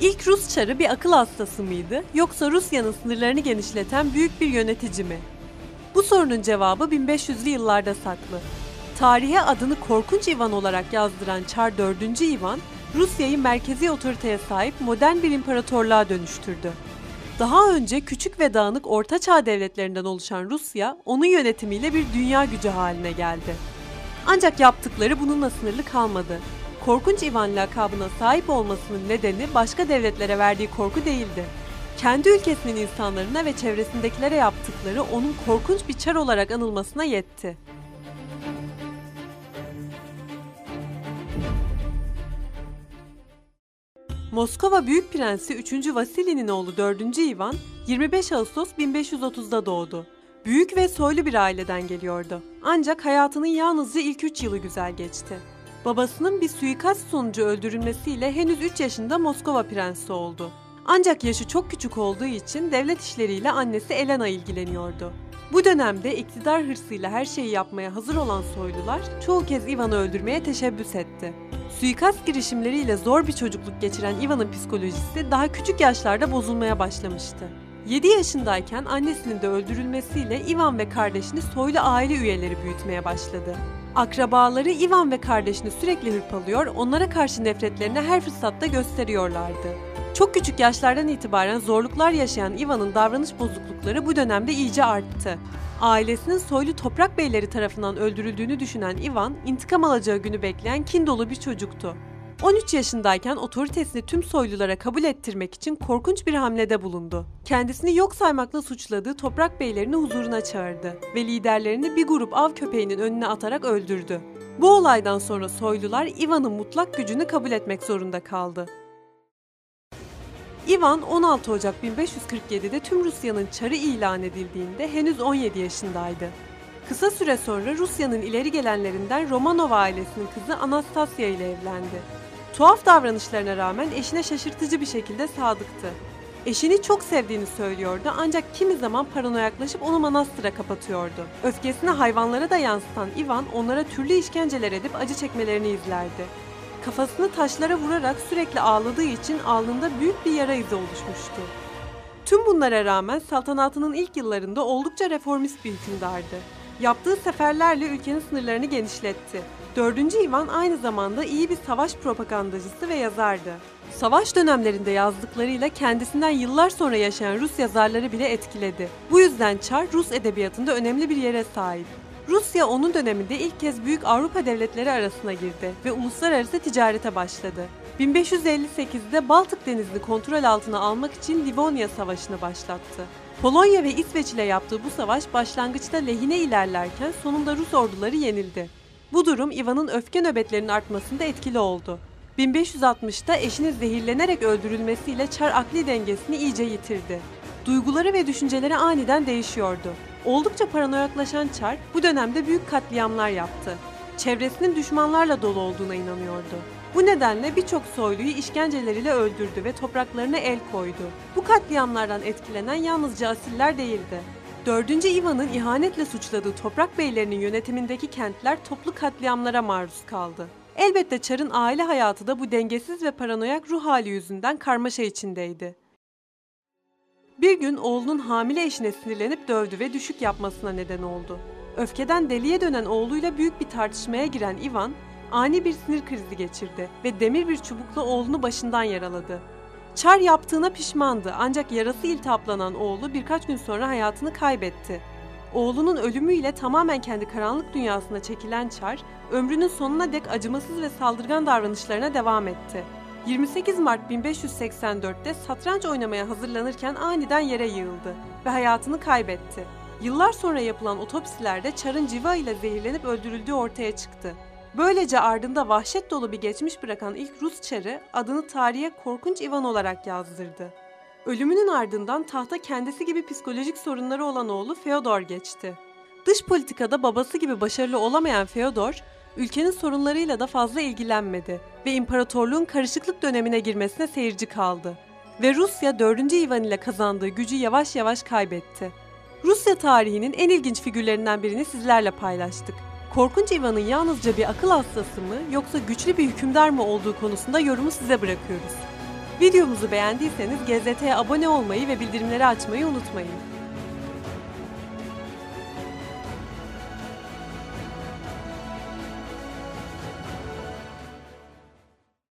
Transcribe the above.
İlk Rus çarı bir akıl hastası mıydı yoksa Rusya'nın sınırlarını genişleten büyük bir yönetici mi? Bu sorunun cevabı 1500'lü yıllarda saklı. Tarihe adını Korkunç Ivan olarak yazdıran Çar 4. Ivan, Rusya'yı merkezi otoriteye sahip modern bir imparatorluğa dönüştürdü. Daha önce küçük ve dağınık Orta Çağ devletlerinden oluşan Rusya, onun yönetimiyle bir dünya gücü haline geldi. Ancak yaptıkları bununla sınırlı kalmadı. Korkunç Ivan lakabına sahip olmasının nedeni başka devletlere verdiği korku değildi. Kendi ülkesinin insanlarına ve çevresindekilere yaptıkları onun korkunç bir çar olarak anılmasına yetti. Moskova Büyük Prensi 3. Vasili'nin oğlu 4. Ivan 25 Ağustos 1530'da doğdu. Büyük ve soylu bir aileden geliyordu. Ancak hayatının yalnızca ilk 3 yılı güzel geçti. Babasının bir suikast sonucu öldürülmesiyle henüz 3 yaşında Moskova prensi oldu. Ancak yaşı çok küçük olduğu için devlet işleriyle annesi Elena ilgileniyordu. Bu dönemde iktidar hırsıyla her şeyi yapmaya hazır olan soylular çoğu kez Ivan'ı öldürmeye teşebbüs etti. Suikast girişimleriyle zor bir çocukluk geçiren Ivan'ın psikolojisi daha küçük yaşlarda bozulmaya başlamıştı. 7 yaşındayken annesinin de öldürülmesiyle Ivan ve kardeşini soylu aile üyeleri büyütmeye başladı. Akrabaları Ivan ve kardeşini sürekli hırpalıyor, onlara karşı nefretlerini her fırsatta gösteriyorlardı. Çok küçük yaşlardan itibaren zorluklar yaşayan Ivan'ın davranış bozuklukları bu dönemde iyice arttı. Ailesinin soylu toprak beyleri tarafından öldürüldüğünü düşünen Ivan, intikam alacağı günü bekleyen kin dolu bir çocuktu. 13 yaşındayken otoritesini tüm soylulara kabul ettirmek için korkunç bir hamlede bulundu. Kendisini yok saymakla suçladığı toprak beylerini huzuruna çağırdı ve liderlerini bir grup av köpeğinin önüne atarak öldürdü. Bu olaydan sonra soylular Ivan'ın mutlak gücünü kabul etmek zorunda kaldı. Ivan 16 Ocak 1547'de tüm Rusya'nın çarı ilan edildiğinde henüz 17 yaşındaydı. Kısa süre sonra Rusya'nın ileri gelenlerinden Romanov ailesinin kızı Anastasia ile evlendi. Tuhaf davranışlarına rağmen eşine şaşırtıcı bir şekilde sadıktı. Eşini çok sevdiğini söylüyordu ancak kimi zaman paranoyaklaşıp onu manastıra kapatıyordu. Öfkesini hayvanlara da yansıtan Ivan onlara türlü işkenceler edip acı çekmelerini izlerdi. Kafasını taşlara vurarak sürekli ağladığı için alnında büyük bir yara izi oluşmuştu. Tüm bunlara rağmen saltanatının ilk yıllarında oldukça reformist bir hükümdardı. Yaptığı seferlerle ülkenin sınırlarını genişletti. 4. Ivan aynı zamanda iyi bir savaş propagandacısı ve yazardı. Savaş dönemlerinde yazdıklarıyla kendisinden yıllar sonra yaşayan Rus yazarları bile etkiledi. Bu yüzden Çar Rus edebiyatında önemli bir yere sahip. Rusya onun döneminde ilk kez büyük Avrupa devletleri arasına girdi ve uluslararası ticarete başladı. 1558'de Baltık Denizi'ni kontrol altına almak için Livonya Savaşı'nı başlattı. Polonya ve İsveç ile yaptığı bu savaş başlangıçta lehine ilerlerken sonunda Rus orduları yenildi. Bu durum Ivan'ın öfke nöbetlerinin artmasında etkili oldu. 1560'ta eşinin zehirlenerek öldürülmesiyle Çar akli dengesini iyice yitirdi. Duyguları ve düşünceleri aniden değişiyordu. Oldukça paranoyaklaşan Çar bu dönemde büyük katliamlar yaptı. Çevresinin düşmanlarla dolu olduğuna inanıyordu. Bu nedenle birçok soyluyu işkenceleriyle öldürdü ve topraklarına el koydu. Bu katliamlardan etkilenen yalnızca asiller değildi. 4. Ivan'ın ihanetle suçladığı toprak beylerinin yönetimindeki kentler toplu katliamlara maruz kaldı. Elbette Çar'ın aile hayatı da bu dengesiz ve paranoyak ruh hali yüzünden karmaşa içindeydi. Bir gün oğlunun hamile eşine sinirlenip dövdü ve düşük yapmasına neden oldu. Öfkeden deliye dönen oğluyla büyük bir tartışmaya giren Ivan, ani bir sinir krizi geçirdi ve demir bir çubukla oğlunu başından yaraladı. Çar yaptığına pişmandı ancak yarası iltihaplanan oğlu birkaç gün sonra hayatını kaybetti. Oğlunun ölümüyle tamamen kendi karanlık dünyasına çekilen Çar, ömrünün sonuna dek acımasız ve saldırgan davranışlarına devam etti. 28 Mart 1584'te satranç oynamaya hazırlanırken aniden yere yığıldı ve hayatını kaybetti. Yıllar sonra yapılan otopsilerde Çar'ın civa ile zehirlenip öldürüldüğü ortaya çıktı. Böylece ardında vahşet dolu bir geçmiş bırakan ilk Rus çarı adını tarihe Korkunç Ivan olarak yazdırdı. Ölümünün ardından tahta kendisi gibi psikolojik sorunları olan oğlu Feodor geçti. Dış politikada babası gibi başarılı olamayan Feodor, ülkenin sorunlarıyla da fazla ilgilenmedi ve imparatorluğun karışıklık dönemine girmesine seyirci kaldı. Ve Rusya 4. Ivan ile kazandığı gücü yavaş yavaş kaybetti. Rusya tarihinin en ilginç figürlerinden birini sizlerle paylaştık. Korkunç Ivan'ın yalnızca bir akıl hastası mı yoksa güçlü bir hükümdar mı olduğu konusunda yorumu size bırakıyoruz. Videomuzu beğendiyseniz GZT'ye abone olmayı ve bildirimleri açmayı unutmayın.